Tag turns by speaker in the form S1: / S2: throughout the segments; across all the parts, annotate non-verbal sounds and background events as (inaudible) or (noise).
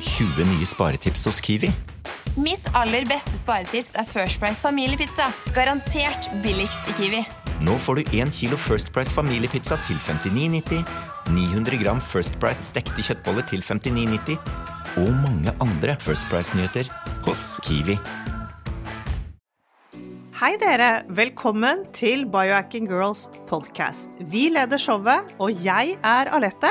S1: 20 nye sparetips hos Kiwi.
S2: Mitt aller beste sparetips er First Price familiepizza. Garantert billigst i Kiwi.
S1: Nå får du 1 kilo First Price familiepizza til 59,90, 900 gram First Price stekte kjøttboller til 59,90 og mange andre First Price-nyheter hos Kiwi.
S3: Hei dere, velkommen til Biohacking Girls podcast. Vi leder showet, og jeg er Alette.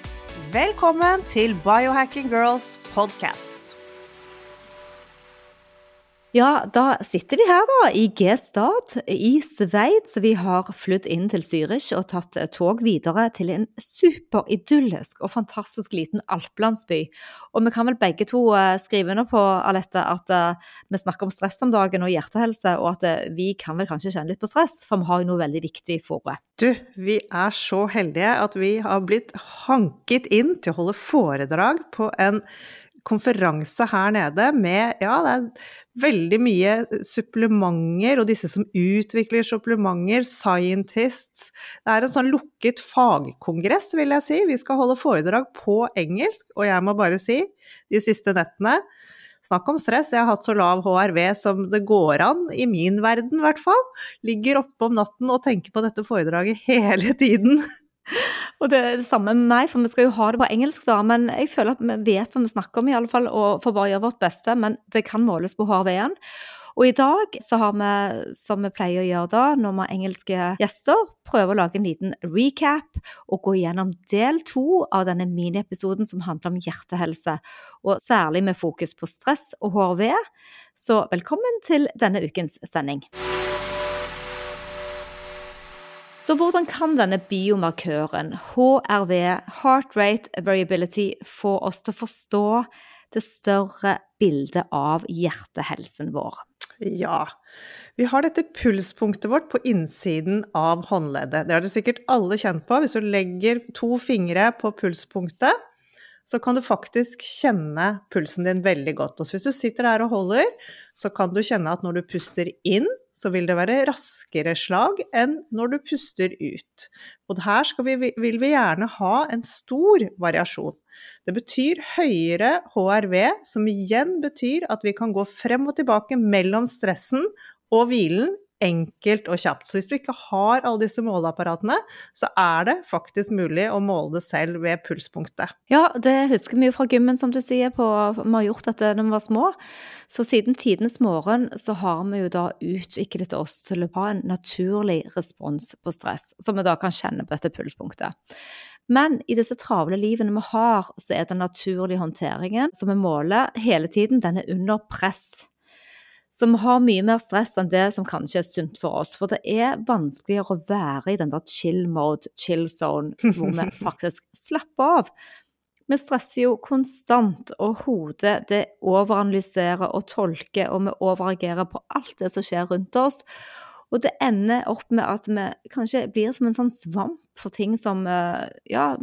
S3: Velkommen til Biohacking Girls podcast.
S4: Ja, da sitter vi her da, i G-stad i Sveits. Vi har flydd inn til Zürich og tatt tog videre til en superidyllisk og fantastisk liten alplandsby. Og vi kan vel begge to eh, skrive under på Alette, at eh, vi snakker om stress om dagen og hjertehelse, og at eh, vi kan vel kanskje kjenne litt på stress, for vi har jo noe veldig viktig for fòret.
S3: Du, vi er så heldige at vi har blitt hanket inn til å holde foredrag på en konferanse her nede med Ja, det er veldig mye supplementer, og disse som utvikler supplementer, scientists Det er en sånn lukket fagkongress, vil jeg si. Vi skal holde foredrag på engelsk, og jeg må bare si, de siste nettene Snakk om stress. Jeg har hatt så lav HRV som det går an, i min verden i hvert fall. Ligger oppe om natten og tenker på dette foredraget hele tiden. (laughs)
S4: Og det er det samme med meg, for vi skal jo ha det på engelsk, da. Men jeg føler at vi vet hva vi snakker om, i alle fall, og får bare gjøre vårt beste. Men det kan måles på HRV-en. Og i dag så har vi, som vi pleier å gjøre da, når vi har engelske gjester, prøve å lage en liten recap og gå gjennom del to av denne miniepisoden som handler om hjertehelse, og særlig med fokus på stress og HRV. Så velkommen til denne ukens sending. Så hvordan kan denne biomarkøren, HRV, heart rate variability, få oss til å forstå det større bildet av hjertehelsen vår?
S3: Ja. Vi har dette pulspunktet vårt på innsiden av håndleddet. Det har dere sikkert alle kjent på. Hvis du legger to fingre på pulspunktet, så kan du faktisk kjenne pulsen din veldig godt. Og hvis du sitter der og holder, så kan du kjenne at når du puster inn, så vil det være raskere slag enn når du puster ut. Og her vi, vil vi gjerne ha en stor variasjon. Det betyr høyere HRV, som igjen betyr at vi kan gå frem og tilbake mellom stressen og hvilen enkelt og kjapt. Så hvis du ikke har alle disse måleapparatene, så er det faktisk mulig å måle det selv ved pulspunktet.
S4: Ja, det husker vi jo fra gymmen, som du sier. På, vi har gjort dette da vi var små. Så siden tidenes morgen så har vi jo da utviklet oss til å ha en naturlig respons på stress, som vi da kan kjenne på dette pulspunktet. Men i disse travle livene vi har, så er den naturlige håndteringen som vi måler hele tiden, den er under press som har mye mer stress enn det som kanskje er sunt for oss. For det er vanskeligere å være i den der chill mode, chill zone, hvor vi (laughs) faktisk slapper av. Vi stresser jo konstant, og hodet det overanalyserer og tolker, og vi overreagerer på alt det som skjer rundt oss. Og det ender opp med at vi kanskje blir som en sånn svamp for ting som eh, ja,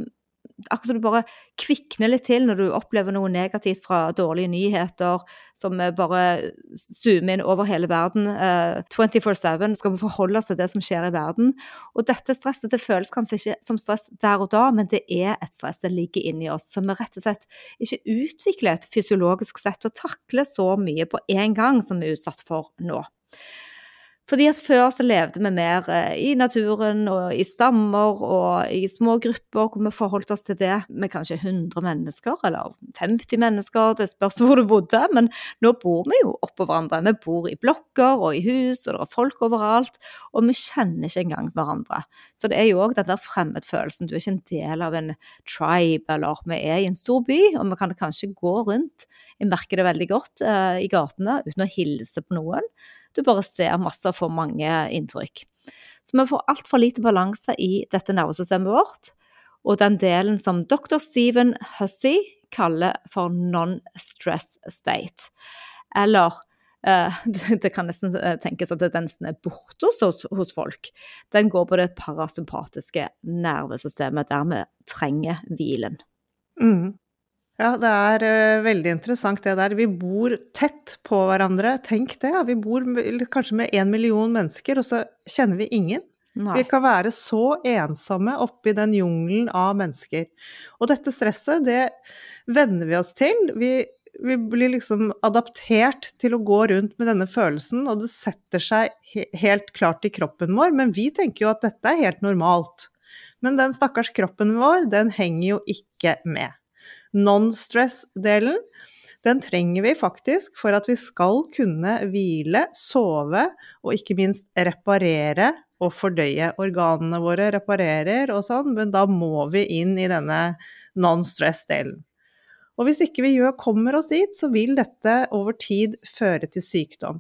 S4: akkurat som du bare kvikner litt til når du opplever noe negativt fra dårlige nyheter som bare zoomer inn over hele verden. Uh, eh, 24-7 skal vi forholde oss til det som skjer i verden. Og dette stresset det føles kanskje ikke som stress der og da, men det er et stress som ligger inni oss. som vi rett og slett ikke utvikler et fysiologisk sett å takle så mye på en gang som vi er utsatt for nå. Fordi at før så levde vi mer eh, i naturen og i stammer og i små grupper hvor vi forholdt oss til det med kanskje 100 mennesker eller 50 mennesker, det spørs (laughs) hvor du bodde, men nå bor vi jo oppå hverandre. Vi bor i blokker og i hus, og det er folk overalt, og vi kjenner ikke engang hverandre. Så det er jo òg den der fremmedfølelsen, du er ikke en del av en tribe, eller vi er i en stor by, og vi kan kanskje gå rundt, jeg merker det veldig godt eh, i gatene uten å hilse på noen. Du bare ser masse og får mange inntrykk. Så vi får altfor lite balanse i dette nervesystemet vårt. Og den delen som dr. Stephen Hussey kaller for non-stress state. Eller eh, (laughs) det kan nesten eh, tenkes at den som er borte hos, hos folk. Den går på det parasympatiske nervesystemet, der vi trenger hvilen.
S3: Mm. Ja, det er uh, veldig interessant det der. Vi bor tett på hverandre. Tenk det. Vi bor kanskje med én million mennesker, og så kjenner vi ingen. Nei. Vi kan være så ensomme oppi den jungelen av mennesker. Og dette stresset, det venner vi oss til. Vi, vi, blir liksom adaptert til å gå rundt med denne følelsen, og det setter seg he helt klart i kroppen vår. Men vi tenker jo at dette er helt normalt. Men den stakkars kroppen vår, den henger jo ikke med. Non-stress-delen, den trenger vi faktisk for at vi skal kunne hvile, sove og ikke minst reparere og fordøye. Organene våre reparerer og sånn, men da må vi inn i denne non-stress-delen. Og hvis ikke vi gjør, kommer oss dit, så vil dette over tid føre til sykdom.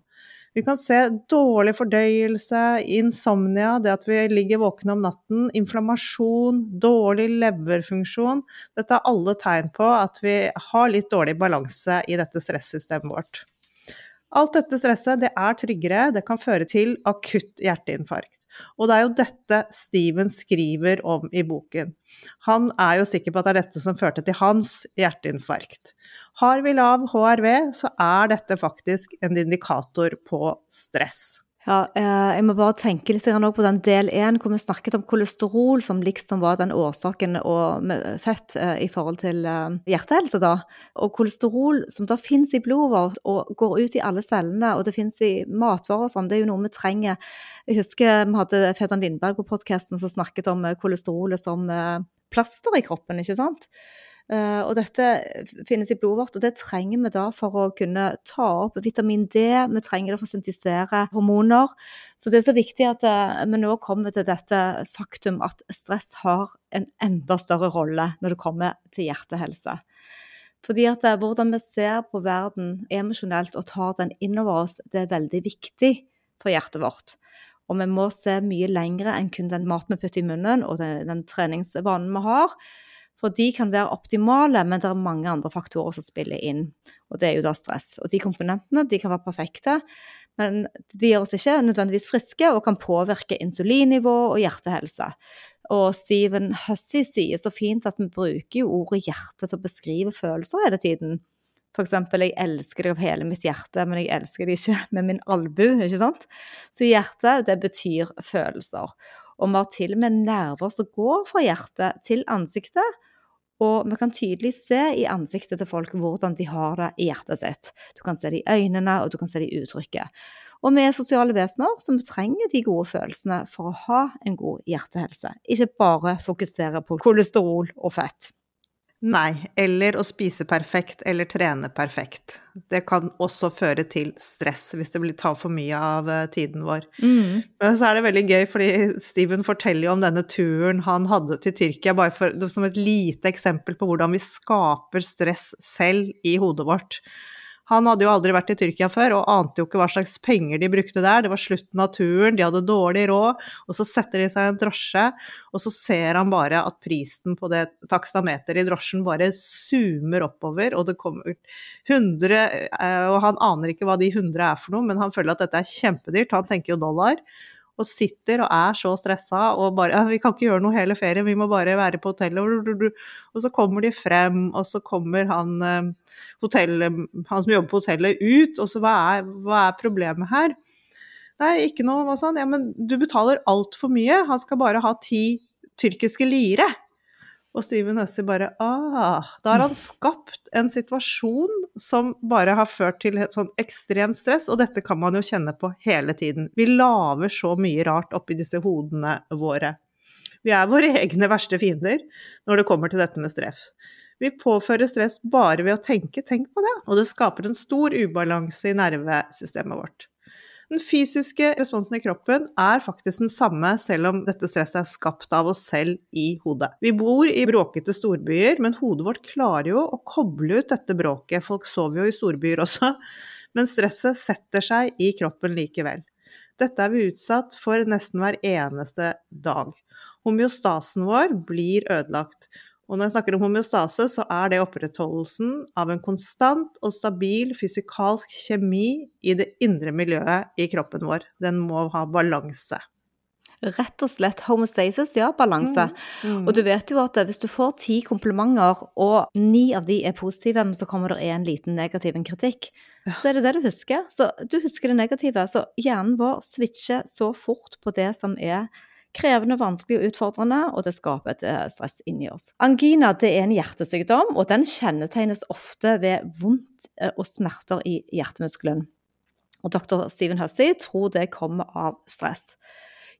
S3: Vi kan se dårlig fordøyelse, insomnia, det at vi ligger våkne om natten, inflammasjon, dårlig leverfunksjon. Dette er alle tegn på at vi har litt dårlig balanse i dette stressystemet vårt. Alt dette stresset det er tryggere, det kan føre til akutt hjerteinfarkt. Og det er jo dette Steven skriver om i boken. Han er jo sikker på at det er dette som førte til hans hjerteinfarkt. Har vi lav HRV, så er dette faktisk en indikator på stress.
S4: Ja, eh, jeg må bare tenke litt på den del én hvor vi snakket om kolesterol, som liksom var den årsaken og fett eh, i forhold til eh, hjertehelse. da. Og kolesterol som da finnes i blodet vårt og går ut i alle cellene, og det finnes i matvarer og sånn, det er jo noe vi trenger. Jeg husker vi hadde Fedran Lindberg på podkasten som snakket om kolesterolet som plaster i kroppen, ikke sant. Uh, og dette finnes i blodet vårt, og det trenger vi da for å kunne ta opp vitamin D. Vi trenger det for å syntisere hormoner. Så det er så viktig at uh, vi nå kommer til dette faktum at stress har en enda større rolle når det kommer til hjertehelse. Fordi at uh, hvordan vi ser på verden emosjonelt og tar den innover oss, det er veldig viktig for hjertet vårt. Og vi må se mye lengre enn kun den maten vi putter i munnen og den, den treningsvanen vi har. For de kan være optimale, men det er mange andre faktorer som spiller inn. Og det er jo da stress. Og de komponentene de kan være perfekte, men de gjør oss ikke nødvendigvis friske og kan påvirke insulinnivå og hjertehelse. Og Stephen Hussey sier så fint at vi bruker jo ordet hjerte til å beskrive følelser hele tiden. For eksempel, jeg elsker deg av hele mitt hjerte, men jeg elsker deg ikke med min albu, ikke sant? Så hjerte, det betyr følelser. Og vi har til og med nerver som går fra hjertet til ansiktet, og vi kan tydelig se i ansiktet til folk hvordan de har det i hjertet sitt. Du kan se det i øynene, og du kan se det i uttrykket. Og vi er sosiale vesener, som trenger de gode følelsene for å ha en god hjertehelse. Ikke bare fokusere på kolesterol og fett.
S3: Nei, eller å spise perfekt eller trene perfekt. Det kan også føre til stress hvis det blir tar for mye av eh, tiden vår. Mm. Men så er det veldig gøy, fordi Steven forteller jo om denne turen han hadde til Tyrkia, bare for, som et lite eksempel på hvordan vi skaper stress selv i hodet vårt. Han hadde jo aldri vært i Tyrkia før og ante jo ikke hva slags penger de brukte der. Det var slutten av turen, de hadde dårlig råd, og så setter de seg i en drosje, og så ser han bare at prisen på det takstameteret i drosjen bare zoomer oppover, og det kommer 100 eh, Og han aner ikke hva de 100 er for noe, men han føler at dette er kjempedyrt, han tenker jo dollar og sitter og er så stressa og bare ja, 'Vi kan ikke gjøre noe hele ferien, vi må bare være på hotellet.' Og så kommer de frem, og så kommer han, eh, hotell, han som jobber på hotellet, ut, og så hva er, hva er problemet her? Nei, ikke noe sånn. Ja, men du betaler altfor mye. Han skal bare ha ti tyrkiske lire. Og Steven Hussey bare ah, Da har han (laughs) skapt en situasjon som bare har ført til et sånn ekstremt stress, og dette kan man jo kjenne på hele tiden. Vi lager så mye rart oppi disse hodene våre. Vi er våre (laughs) egne verste fiender når det kommer til dette med stress. Vi påfører stress bare ved å tenke, tenk på det, og det skaper en stor ubalanse i nervesystemet vårt. Den fysiske responsen i kroppen er faktisk den samme, selv om dette stresset er skapt av oss selv i hodet. Vi bor i bråkete storbyer, men hodet vårt klarer jo å koble ut dette bråket. Folk sover jo i storbyer også, (laughs) men stresset setter seg i kroppen likevel. Dette er vi utsatt for nesten hver eneste dag. Homeostasen vår blir ødelagt, Og når jeg snakker om homeostase, så er det opprettholdelsen av en konstant og stabil fysikalsk kjemi i det indre miljøet i kroppen vår. Den må ha balanse.
S4: Rett og slett homostasis, ja, balanse.
S3: Mm.
S4: Og du vet jo at hvis du får ti komplimenter, og ni av de er positive, men så kommer det en liten negativ en kritikk,
S3: Ja.
S4: så er det det du husker. Så du husker det negative. Så hjernen vår switcher så fort på det som er krevende, vanskelig og utfordrende, og det skaper et eh, stress inni oss. Angina det er en hjertesykdom, og den kjennetegnes ofte ved vondt eh, og smerter i hjertemuskelen. Og dr. Steven Hussey tror det kommer av stress.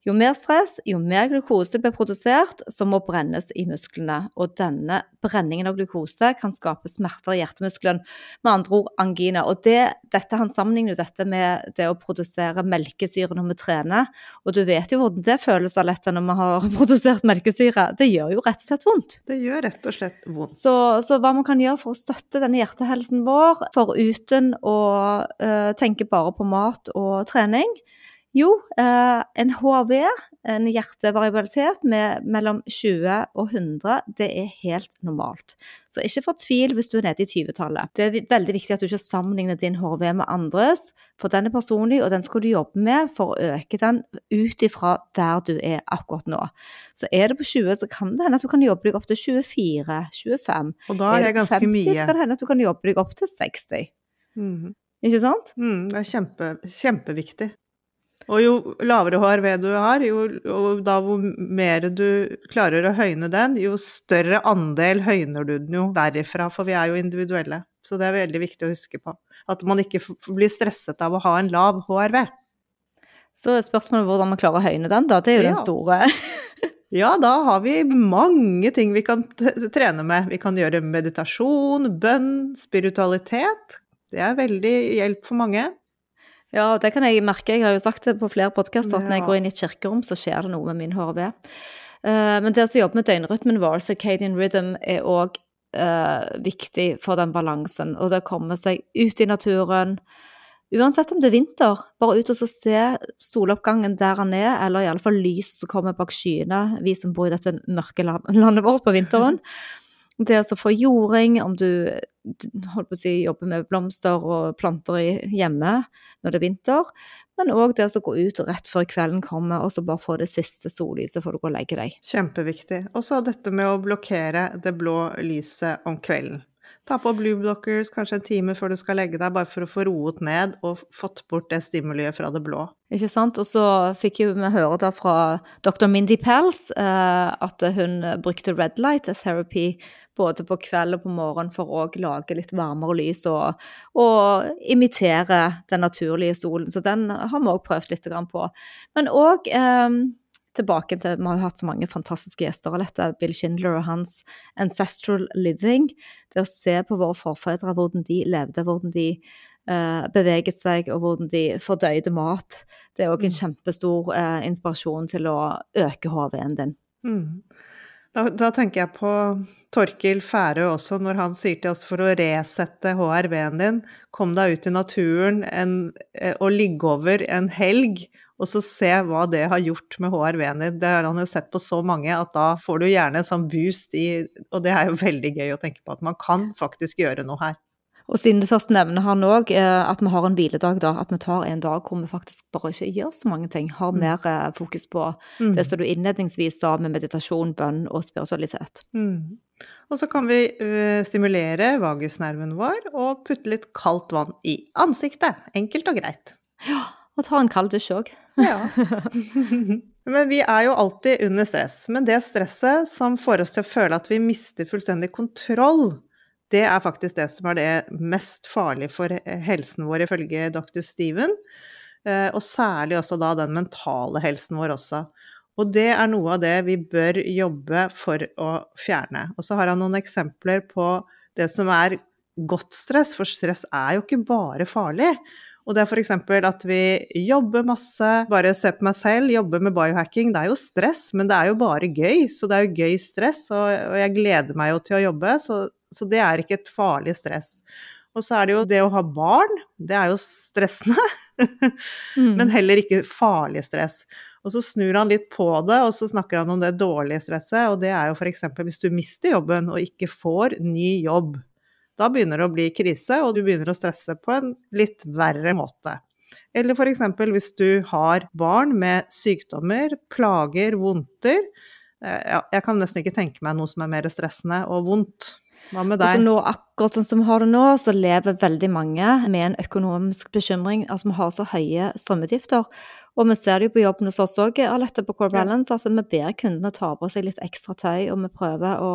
S4: Jo mer stress, jo mer glukose blir produsert som må brennes i musklene. Og denne brenningen av glukose kan skape smerter i hjertemuskelen, med andre ord angina. Og det, dette, Han sammenligner jo dette med det å produsere melkesyre når vi trener. Og du vet jo hvordan det føles Aletta, når vi har (laughs) produsert melkesyre. Det gjør jo rett og slett vondt.
S3: Det gjør rett og slett vondt.
S4: Så, så hva man kan gjøre for å støtte denne hjertehelsen vår, foruten å eh, tenke bare på mat og trening? Jo, eh, en HV, en hjertevariabilitet med mellom 20 og 100, det er helt normalt. Så ikke fortvil hvis du er nede i 20-tallet. Det er veldig viktig at du ikke sammenligner din HV med andres, for den er personlig, og den skal du jobbe med for å øke den ut ifra der du er akkurat nå. Så er det på 20, så kan det hende at du kan jobbe deg opp til 24, 25.
S3: Og da er det
S4: på
S3: ganske
S4: 50,
S3: mye.
S4: så kan det hende at du kan jobbe deg opp til 60.
S3: Mhm.
S4: Ikke sant?
S3: Mm, det er kjempe, kjempeviktig. Og jo lavere HRV du har, jo, og da hvor mer du klarer å høyne den, jo større andel høyner du den jo derifra, for vi er jo individuelle. Så det er veldig viktig å huske på. At man ikke blir stresset av å ha en lav HRV.
S4: Så spørsmålet er hvordan vi klarer å høyne den, da. Det er jo den store. (laughs)
S3: Ja, da har vi mange ting vi kan trene med. Vi kan gjøre meditasjon, bønn, spiritualitet. Det er veldig hjelp for mange.
S4: Ja, det kan jeg merke. Jeg har jo sagt det på flere podkaster at når jeg går inn i et kirkerom, så skjer det noe med min HRV. Uh, men det å jobbe med døgnrytmen vår, circadian rhythm, er òg viktig for den balansen. Og det å komme seg ut i naturen. Uansett om det er vinter, bare ut og så se soloppgangen der han er, eller i alle fall lys som kommer bak skyene, vi som bor i dette mørke landet vårt på vinteren. Det å så få jording, om du, holdt på å si, jobber med blomster og planter hjemme når det er vinter, men òg det å gå ut rett før kvelden kommer, og så bare få det siste sollyset før du går og legger deg.
S3: Kjempeviktig. Og så dette med å blokkere det blå lyset om kvelden. Ta på blue blockers kanskje en time før du skal legge deg, bare for å få roet ned og fått bort det stimuliet fra det blå.
S4: Ikke sant? Og så fikk jo vi høre da fra dr. Mindy Pels eh, at hun brukte red light therapy både på kveld og på morgen for å lage litt varmere lys og, og imitere den naturlige solen. Så den har vi òg prøvd litt på. Men òg eh, tilbake til Vi har jo hatt så mange fantastiske gjester av dette. Bill Schindler og hans Ancestral Living. Det å se på våre forfedre, hvordan de levde, hvordan de eh, beveget seg, og hvordan de fordøyde mat. Det er òg en kjempestor eh, inspirasjon til å øke HV-en din.
S3: Mm. Da, da tenker jeg på Torkil Færø også, når han sier til oss for å resette HRV-en din, kom deg ut i naturen en, eh, og ligge over en helg, og så se hva det har gjort med HRV-en din. Det har han jo sett på så mange at da får du gjerne en sånn boost i Og det er jo veldig gøy å tenke på at man kan faktisk gjøre noe her.
S4: Og siden du først nevner han òg, eh, at vi har en hviledag, da. At vi tar en dag hvor vi faktisk bare ikke gjør så mange ting. Har
S3: Mm.
S4: mer eh, fokus på
S3: Mm.
S4: det som du innledningsvis sa med meditasjon, bønn og spiritualitet.
S3: Mm. Og så kan vi stimulere vagusnerven vår og putte litt kaldt vann i ansiktet. Enkelt og greit.
S4: Ja, Og ta en kald dusj òg.
S3: Ja. (laughs) men vi er jo alltid under stress. Men det stresset som får oss til å føle at vi mister fullstendig kontroll, det er faktisk det som er det mest farlige for helsen vår, ifølge dr. Steven. Eh, Og særlig også da den mentale helsen vår også. Og det er noe av det vi bør jobbe for å fjerne. Og så har han noen eksempler på det som er godt stress, for stress er jo ikke bare farlig. Og det er f.eks. at vi jobber masse, bare se på meg selv, jobber med biohacking. Det er jo stress, men det er jo bare gøy. Så det er jo gøy stress, og, jeg gleder meg jo til å jobbe, så, så det er ikke et farlig stress. Og så er det jo det å ha barn, det er jo stressende, (laughs)
S4: Mm.
S3: men heller ikke farlig stress. Og så snur han litt på det, og så snakker han om det dårlige stresset, og det er jo f.eks. hvis du mister jobben og ikke får ny jobb. Da begynner det å bli krise, og du begynner å stresse på en litt verre måte. Eller f.eks. hvis du har barn med sykdommer, plager, vondter. Eh, jeg kan nesten ikke tenke meg noe som er mer stressende og vondt. Hva med deg?
S4: Altså nå, akkurat sånn som vi har det nå, så lever veldig mange med en økonomisk bekymring. Altså vi har så høye strømutgifter. Og vi ser det jo på jobben hos oss òg, Alette, på Core Balance, at vi ber kundene ta på seg litt ekstra tøy, og vi prøver å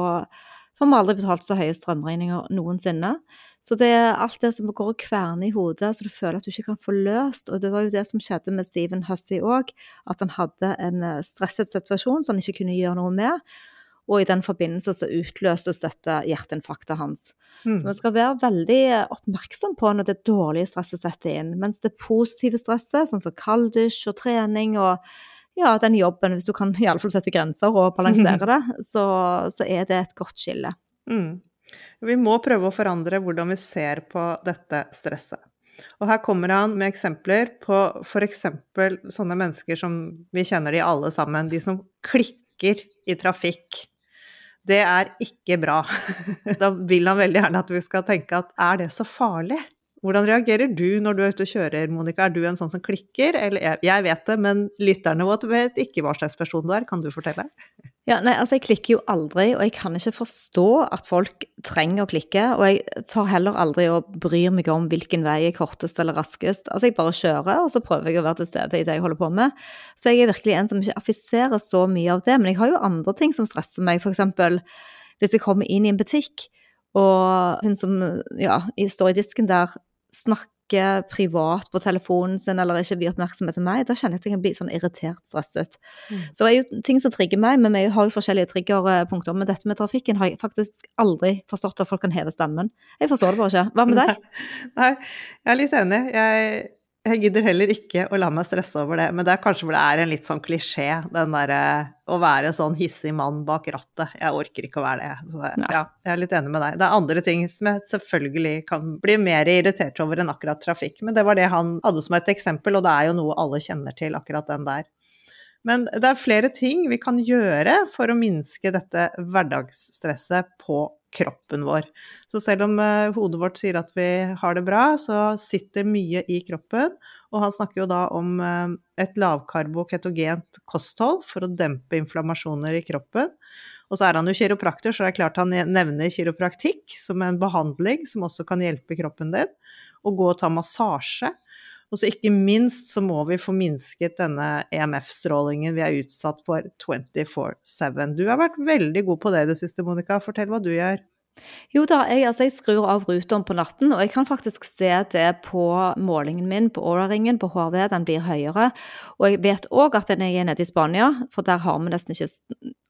S4: For vi har aldri betalt så høye strømregninger noensinne. Så det er alt det som går og kverner i hodet, så du føler at du ikke kan få løst. Og det var jo det som skjedde med Steven Hussey òg, at han hadde en eh, stresset situasjon som han ikke kunne gjøre noe med. Og i den forbindelse så utløstes dette hjerteinfarktet hans. Mm. Så vi skal være veldig oppmerksom på når det dårlige stresset setter inn. Mens det positive stresset, sånn som kalddusj og trening og ja, den jobben, hvis du kan iallfall sette grenser og balansere det, (laughs) så, så er det et godt skille.
S3: Mm. Vi må prøve å forandre hvordan vi ser på dette stresset. Og her kommer han med eksempler på f.eks. sånne mennesker som vi kjenner de alle sammen, de som klikker i trafikk det er ikke bra. (laughs) Da vil han veldig gjerne at vi skal tenke at er det så farlig? Hvordan reagerer du når du er ute og kjører, Monica? Er du en sånn som klikker? Eller jeg vet det, men lytterne våre vet ikke hva slags person du er. Kan du fortelle? (laughs)
S4: Ja, nei, altså jeg klikker jo aldri, og jeg kan ikke forstå at folk trenger å klikke. Og jeg tar heller aldri og bryr meg om hvilken vei er kortest eller raskest. Altså jeg bare kjører, og så prøver jeg å være til stede i det jeg holder på med. Så jeg er virkelig en som ikke affiserer så mye av det. Men jeg har jo andre ting som stresser meg, f.eks. hvis jeg kommer inn i en butikk, og hun som ja, står i disken der snakker privat på telefonen sin eller ikke vier oppmerksomhet til meg, da kjenner jeg at jeg kan bli sånn irritert, stresset. Mm. Så det er jo ting som trigger meg, men vi har jo forskjellige triggerpunkter. Men dette med trafikken har jeg faktisk aldri forstått at folk kan heve stemmen. Jeg forstår det bare ikke. Hva med deg?
S3: Nei, jeg er litt enig. Jeg jeg gidder heller ikke å la meg stresse over det, men det er kanskje hvor det er en litt sånn klisjé, den derre å være sånn hissig mann bak rattet. Jeg orker ikke å være det. Så ja, jeg er litt enig med deg. Det er andre ting som jeg selvfølgelig kan bli mer irritert over enn akkurat trafikk, men det var det han hadde som et eksempel, og det er jo noe alle kjenner til, akkurat den der. Men det er flere ting vi kan gjøre for å minske dette hverdagsstresset på kroppen vår. Så selv om uh, hodet vårt sier at vi har det bra, så sitter mye i kroppen. Og han snakker jo da om uh, et lavkarbo-ketogent kosthold for å dempe inflammasjoner i kroppen. Og så er han jo kiropraktor, så det er klart han nevner kiropraktikk som en behandling som også kan hjelpe kroppen din. Å gå og ta massasje. Og så ikke minst så må vi få minsket denne EMF-strålingen vi er utsatt for 24-7. Du har vært veldig god på det i det siste, Monica. Fortell hva du gjør.
S4: Jo da, jeg, altså jeg skrur av ruteren på natten, og jeg kan faktisk se det på målingen min på Aura-ringen, på HV, den blir høyere. Og jeg vet òg at når jeg er nede i Spania, for der har vi nesten ikke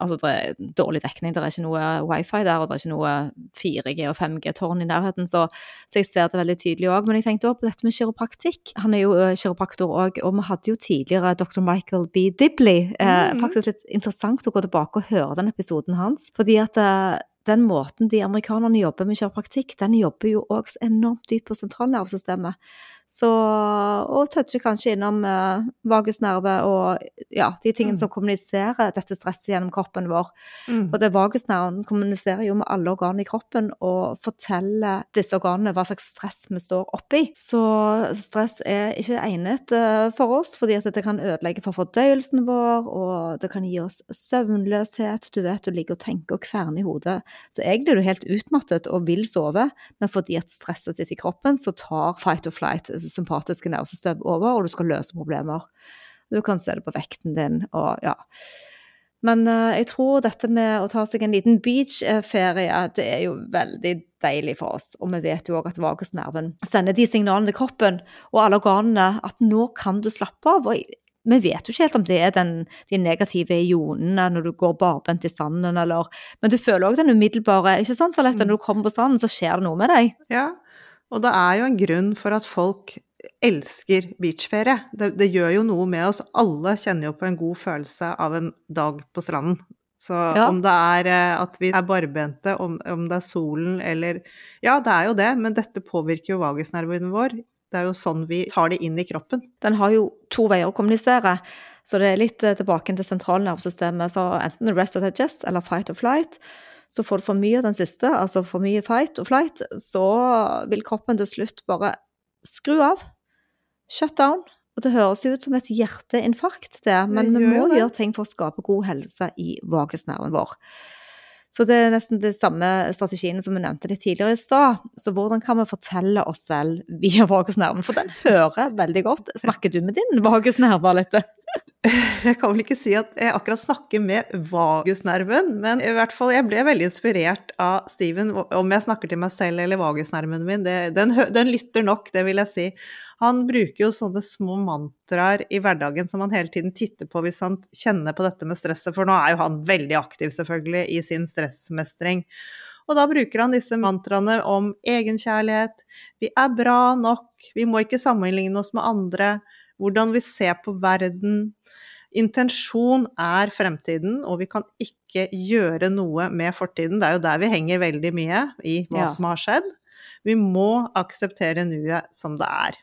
S4: Altså det er dårlig dekning, det er ikke noe wifi der, og det er ikke noe 4G og 5G-tårn i nærheten, så, så, jeg ser det veldig tydelig òg. Men jeg tenkte òg på dette med kiropraktikk. Han er jo kiropraktor òg, og vi hadde jo tidligere dr. Michael B. Dibley. Eh, mm. Faktisk litt interessant å gå tilbake og høre den episoden hans. fordi at eh, den måten de amerikanerne jobber med kiropraktikk, den jobber jo også enormt dypt på sentralnervesystemet. Så, og toucher kanskje innom uh, vagusnerve og ja, de tingene mm. som kommuniserer dette stresset gjennom kroppen vår. Mm. Og det vagusnerven kommuniserer jo med alle organene i kroppen og forteller disse organene hva slags stress vi står oppi. Så stress er ikke egnet uh, for oss, fordi at det kan ødelegge for fordøyelsen vår, og det kan gi oss søvnløshet. Du vet, du ligger og tenker og kverner i hodet. Så egentlig er du helt utmattet og vil sove, men fordi at stresset sitter i kroppen, så tar fight or flight sympatiske nervesystem over, og du skal løse problemer. Du kan se det på vekten din og ja. Men uh, jeg tror dette med å ta seg en liten beachferie, det er jo veldig deilig for oss. Og vi vet jo òg at vagusnerven sender de signalene til kroppen og alle organene at nå kan du slappe av. og vi vet jo ikke helt om det er den, de negative ionene når du går barbent i sanden, eller Men du føler òg den umiddelbare ikke sant, Alette? Mm. Når du kommer på stranden, så skjer det noe med deg.
S3: Ja, og det er jo en grunn for at folk elsker beachferie. Det, det, gjør jo noe med oss. Alle kjenner jo på en god følelse av en dag på stranden. Så ja. om det er eh, at vi er barbente, om, om, det er solen eller Ja, det er jo det, men dette påvirker jo vagusnerven vår. Det er jo sånn vi tar det inn i kroppen.
S4: Den har jo to veier å kommunisere. Så det er litt eh, tilbake til sentralnervesystemet. Så enten rest or digest eller fight or flight. Så får du for mye av den siste, altså for mye fight og flight, så vil kroppen til slutt bare skru av. Shut down. Og det høres ut som et hjerteinfarkt, det, men
S3: Det
S4: vi må
S3: det.
S4: gjøre ting for å skape god helse i vagusnerven vår. Så det er nesten de samme strategiene som vi nevnte litt tidligere i stad. Så hvordan kan vi fortelle oss selv via vagusnerven? For den hører veldig godt. Snakker du med din vagusnerve litt? (laughs)
S3: Jeg kan vel ikke si at jeg akkurat snakker med vagusnerven, men i hvert fall jeg ble veldig inspirert av Steven. Om jeg snakker til meg selv eller vagusnerven min, det, den, den lytter nok, det vil jeg si. Han bruker jo sånne små mantraer i hverdagen som han hele tiden titter på hvis han kjenner på dette med stresset, for nå er jo han veldig aktiv selvfølgelig i sin stressmestring. Og da bruker han disse mantraene om egenkjærlighet, vi er bra nok, vi må ikke sammenligne oss med andre, hvordan vi ser på verden. Intensjon er fremtiden, og vi kan ikke gjøre noe med fortiden. Det er jo der vi henger veldig mye i hva
S4: Ja.
S3: som har skjedd. Vi må akseptere nuet som det er.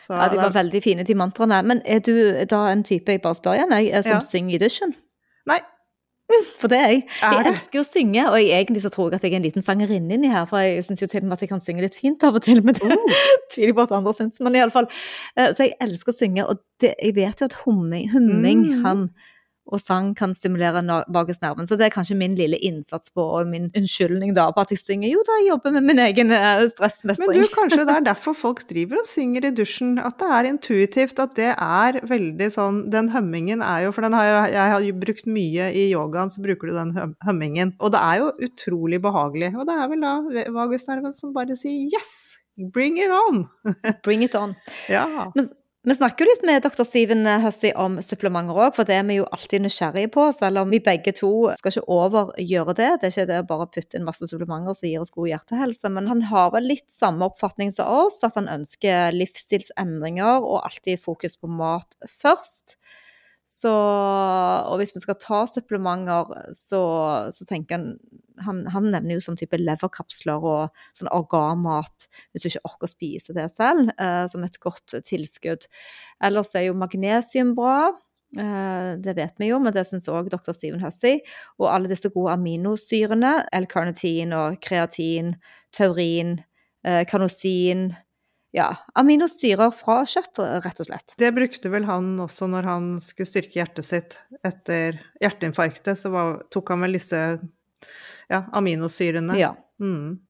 S3: Så
S4: Ja, de var veldig fine, de mantraene. Men er du da en type, jeg bare spør igjen, eh, som
S3: Ja.
S4: synger i dusjen?
S3: Nei,
S4: For det er jeg. Jeg elsker å synge, og jeg, egentlig så tror jeg at jeg er en liten sangerinne inni her, for jeg syns jo til og med at jeg kan synge litt fint av og til, men det (laughs) tviler jeg på at andre syns. Men iallfall. Så jeg elsker å synge, og det, jeg vet jo at humming, humming
S3: Mm.
S4: han, og sang kan stimulere vagusnerven, så det er kanskje min lille innsats på, og min unnskyldning da, på at jeg synger. Jo da, jeg jobber med min egen stressmestring.
S3: Men du, kanskje det er derfor folk driver og synger i dusjen. At det er intuitivt, at det er veldig sånn Den hømmingen er jo For den har jeg, jeg har jo brukt mye i yogaen, så bruker du den hømmingen. Og det er jo utrolig behagelig. Og det er vel da vagusnerven som bare sier yes! Bring it on!
S4: Bring it on. (laughs)
S3: Ja.
S4: Vi snakker jo litt med dr. Steven Hussey om supplementer òg, for det er vi jo alltid nysgjerrige på. Selv om vi begge to skal ikke overgjøre det. Det er ikke det å bare putte inn masse supplementer som gir oss god hjertehelse. Men han har vel litt samme oppfatning som oss, at han ønsker livsstilsendringer og alltid fokus på mat først. Så, og hvis vi skal ta supplementer, så, så tenker han, han Han nevner jo sånn type leverkapsler og sånn organmat, hvis du ikke orker å spise det selv, eh, som et godt tilskudd. Ellers er jo magnesium bra. eh, det vet vi jo, men det syns òg dr. Steven Hussey. Og alle disse gode aminosyrene, L-carnitin og kreatin, taurin, eh, kanosin Ja, aminosyrer fra kjøtt, rett og slett.
S3: Det brukte vel han også når han skulle styrke hjertet sitt etter hjerteinfarktet. Så var, tok han vel disse ja, aminosyrene.
S4: Ja.
S3: Mm.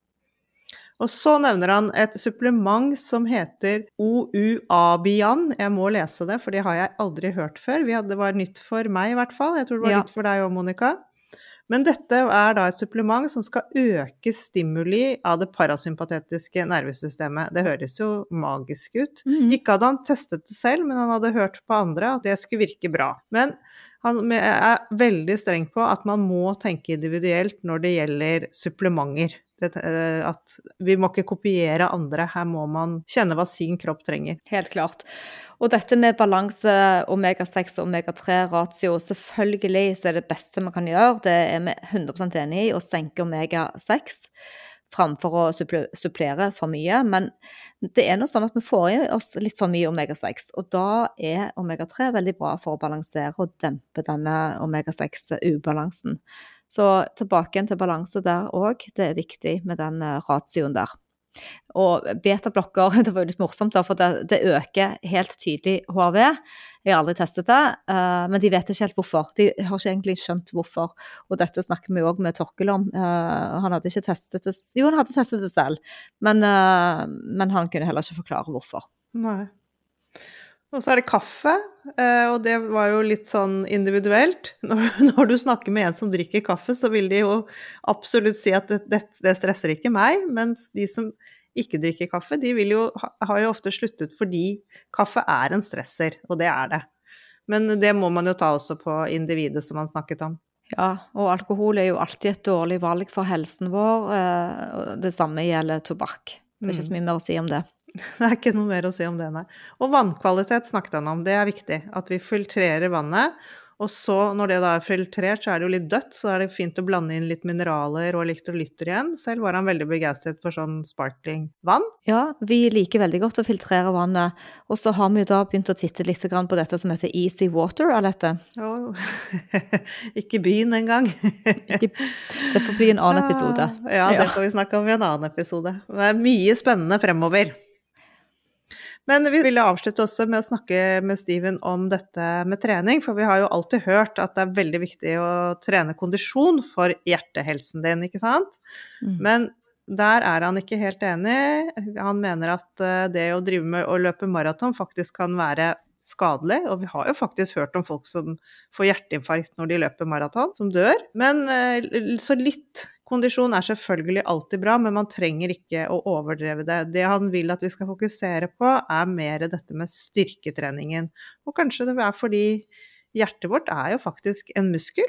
S3: Og så nevner han et supplement som heter OUABIAN. Jeg må lese det, for det har jeg aldri hørt før. Det var nytt for meg i hvert fall. Jeg tror det var
S4: Ja.
S3: nytt for deg òg, Monica. Men dette er da et supplement som skal øke stimuli av det parasympatetiske nervesystemet. Det høres jo magisk ut.
S4: Mhm.
S3: Ikke hadde han testet det selv, men han hadde hørt på andre at det skulle virke bra. Men han er veldig streng på at man må tenke individuelt når det gjelder supplementer. Eh, at vi må ikke kopiere andre, her må man kjenne hva sin kropp trenger.
S4: Helt klart. Og dette med balanse omega-6 og omega-3-ratio, selvfølgelig så er det beste man kan gjøre, det er vi 100 enig i, å senke omega-6 framfor å supplere for mye. Men det er nå sånn at vi får i oss litt for mye omega-6, og da er omega-3 veldig bra for å balansere og dempe denne omega-6-ubalansen. Så tilbake til balanse der òg. Det er viktig med den eh, ratioen der. Og betablokker, (laughs) det var jo litt morsomt, da, for det, det øker helt tydelig HRV. Jeg har aldri testet det, uh, men de vet ikke helt hvorfor. De har ikke egentlig skjønt hvorfor. Og dette snakker vi òg med Torkel om. Uh, han hadde ikke testet det Jo, han hadde testet det selv, men, uh, men han kunne heller ikke forklare hvorfor.
S3: Nei. Og så er det kaffe, eh, og det var jo litt sånn individuelt. (laughs) Når, du snakker med en som drikker kaffe, så vil de jo absolutt si at det, det, det stresser ikke meg, mens de som ikke drikker kaffe, de vil jo, har jo ofte sluttet fordi kaffe er en stresser, og det er det. Men det må man jo ta også på individet som man snakket om.
S4: Ja, og alkohol er jo alltid et dårlig valg for helsen vår. eh, Det samme gjelder tobakk. Det er ikke så mye mer å si om det. (laughs)
S3: Det er ikke noe mer å si om det, nei. Og vannkvalitet snakket han om, det er viktig. At vi filtrerer vannet. Og så, når det da er filtrert, så er det jo litt dødt, så er det fint å blande inn litt mineraler og elektrolytter igjen. Selv var han veldig begeistret for sånn sparkling vann.
S4: Ja, vi liker veldig godt å filtrere vannet. Og så har vi jo da begynt å titte litt på dette som heter Easy Water, Alette.
S3: Oh. (laughs) ikke byen engang.
S4: Det får bli en annen episode. (laughs)
S3: Ja, det får vi snakke om i en annen episode. Det er mye spennende fremover. Men vi ville avslutte også med å snakke med Steven om dette med trening, for vi har jo alltid hørt at det er veldig viktig å trene kondisjon for hjertehelsen din, ikke sant?
S4: Mm.
S3: Men der er han ikke helt enig. Han mener at eh, det å drive med å løpe maraton faktisk kan være skadelig, og vi har jo faktisk hørt om folk som får hjerteinfarkt når de løper maraton, som dør. Men eh, så litt kondisjon er selvfølgelig alltid bra, men man trenger ikke å overdreve det. Det han vil at vi skal fokusere på, er mer dette med styrketreningen. Og kanskje det er fordi hjertet vårt er jo faktisk en muskel.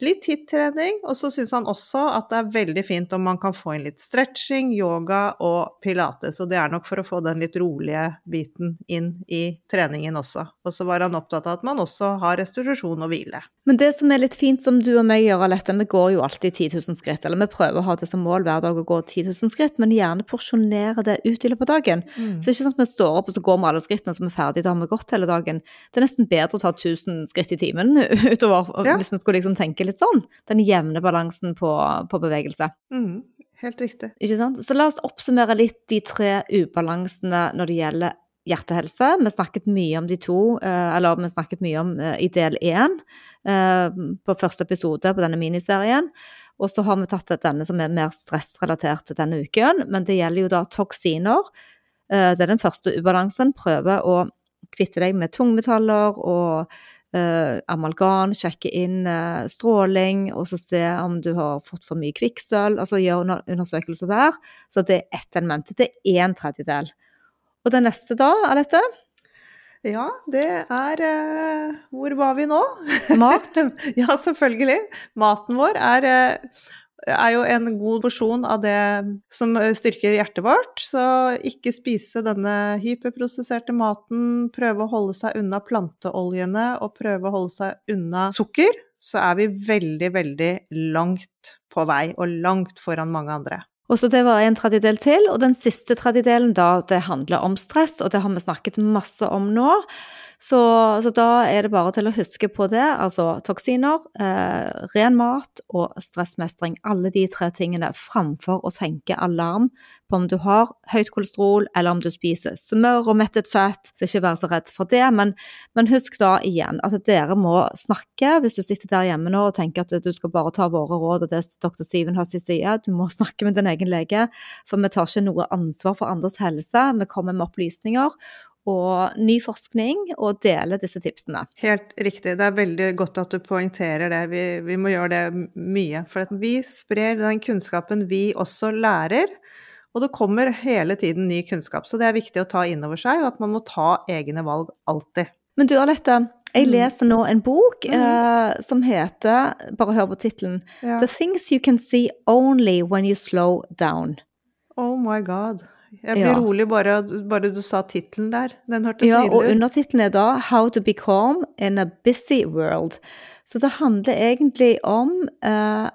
S3: Litt hit-trening, og så syns han også at det er veldig fint om man kan få inn litt stretching, yoga og pilates, og det er nok for å få den litt rolige biten inn i treningen også. Og så var han opptatt av at man også har restitusjon og hvile.
S4: Men det som er litt fint som du og meg gjør, Alette, vi går jo alltid 10 000 skritt, eller vi prøver å ha det som mål hver dag å gå 10 000 skritt, men gjerne porsjonere det ut i løpet av dagen. Så det er ikke sånn at vi står opp og så går vi alle skrittene, så vi er ferdige, da har vi gått hele dagen. Det er nesten bedre å ta 1000 skritt i timen (laughs) utover,
S3: Ja.
S4: hvis vi skulle liksom tenke litt sånn. Den jevne balansen på, på bevegelse.
S3: Mm, helt riktig.
S4: Ikke sant? Så la oss oppsummere litt de tre ubalansene når det gjelder hjertehelse. Vi snakket mye om de to, eh, eller vi snakket mye om eh, i del én eh, på første episode på denne miniserien. Og så har vi tatt denne som er mer stressrelatert denne uken, men det gjelder jo da toksiner. Det er den første ubalansen. Prøve å kvitte deg med tungmetaller og eh, amalgam, sjekke inn eh, stråling, og så se om du har fått for mye kvikksølv. Altså gjøre under, undersøkelser der. Så det er ett element. Det er en tredjedel. Og det neste da, Alette?
S3: Ja, det er eh, Hvor var vi nå?
S4: Mat. (laughs)
S3: ja, selvfølgelig. Maten vår er, eh, er jo en god porsjon av det som eh, styrker hjertet vårt. Så ikke spise denne hyperprosesserte maten. Prøve å holde seg unna planteoljene og prøve å holde seg unna sukker. Så er vi veldig, veldig langt på vei, og langt foran mange andre.
S4: Og så det var en tredjedel til, og den siste tredjedelen da, det handler om stress, og det har vi snakket masse om nå. Så, så da er det bare til å huske på det, altså toksiner, eh, ren mat og stressmestring. Alle de tre tingene framfor å tenke alarm på om du har høyt kolesterol, eller om du spiser smør og mettet fett. Så ikke vær så redd for det, men, men husk da igjen at dere må snakke hvis du sitter der hjemme nå og tenker at du skal bare ta våre råd og det dr. Steven har sin. Du må (laughs) snakke med din egen lege, for vi tar ikke noe ansvar for andres helse. Vi kommer med opplysninger og ny forskning og deler disse tipsene.
S3: Helt riktig. Det er veldig godt at du poengterer det. Vi, vi må gjøre det mye. For vi sprer den kunnskapen vi også lærer. Og det kommer hele tiden ny kunnskap, så det er viktig å ta inn over seg, og at man må ta egne valg alltid.
S4: Men du Alette, jeg
S3: Mm.
S4: leser nå en bok
S3: mm.
S4: uh, som heter, bare hør på tittelen,
S3: Ja.
S4: The Things You Can See Only When You Slow Down.
S3: Oh my god. Jeg blir
S4: Ja.
S3: rolig bare, bare du sa tittelen der. Den hørtes
S4: Ja, og
S3: nydelig ut.
S4: undertittelen er da How to be calm in a busy world. Så det handler egentlig om eh,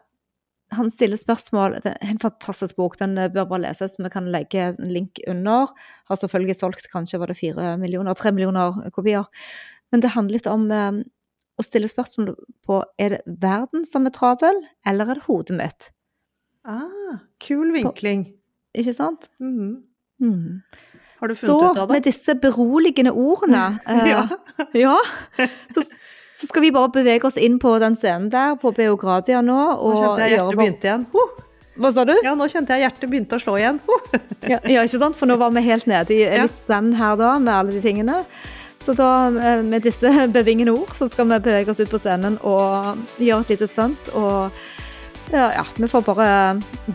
S4: Han stiller spørsmål Det er en fantastisk bok, den eh, bør bare leses. Vi kan legge en link under. Har selvfølgelig solgt kanskje var det fire millioner, tre millioner kopier. Men det handler litt om eh, å stille spørsmål på er det verden som er travel, eller er det hodet mitt?
S3: Ah, kul vinkling.
S4: Ikke sant?
S3: Mhm.
S4: Mm.
S3: Har du
S4: Så
S3: funnet ut av det?
S4: Så med disse beroligende ordene (laughs) eh,
S3: ja.
S4: Ja. (laughs) Så, så skal vi bare bevege oss inn på den scenen der på Beogradia nå.
S3: Nå kjente jeg hjertet begynte igjen. Oh!
S4: Hva sa du?
S3: Ja, nå kjente jeg hjertet begynte å slå igjen. Oh! (laughs)
S4: Ja, ja, ikke sant? For nå var vi helt nede i litt stand her da, med alle de tingene. Så da, eh, med disse (laughs) bevingende ord, så skal vi bevege oss ut på scenen og gjøre et lite stunt. Og ja, ja, vi får bare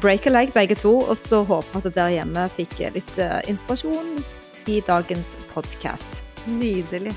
S4: break a leg begge to, og så håper at dere hjemme fikk litt eh, inspirasjon i dagens podkast.
S3: Nydelig.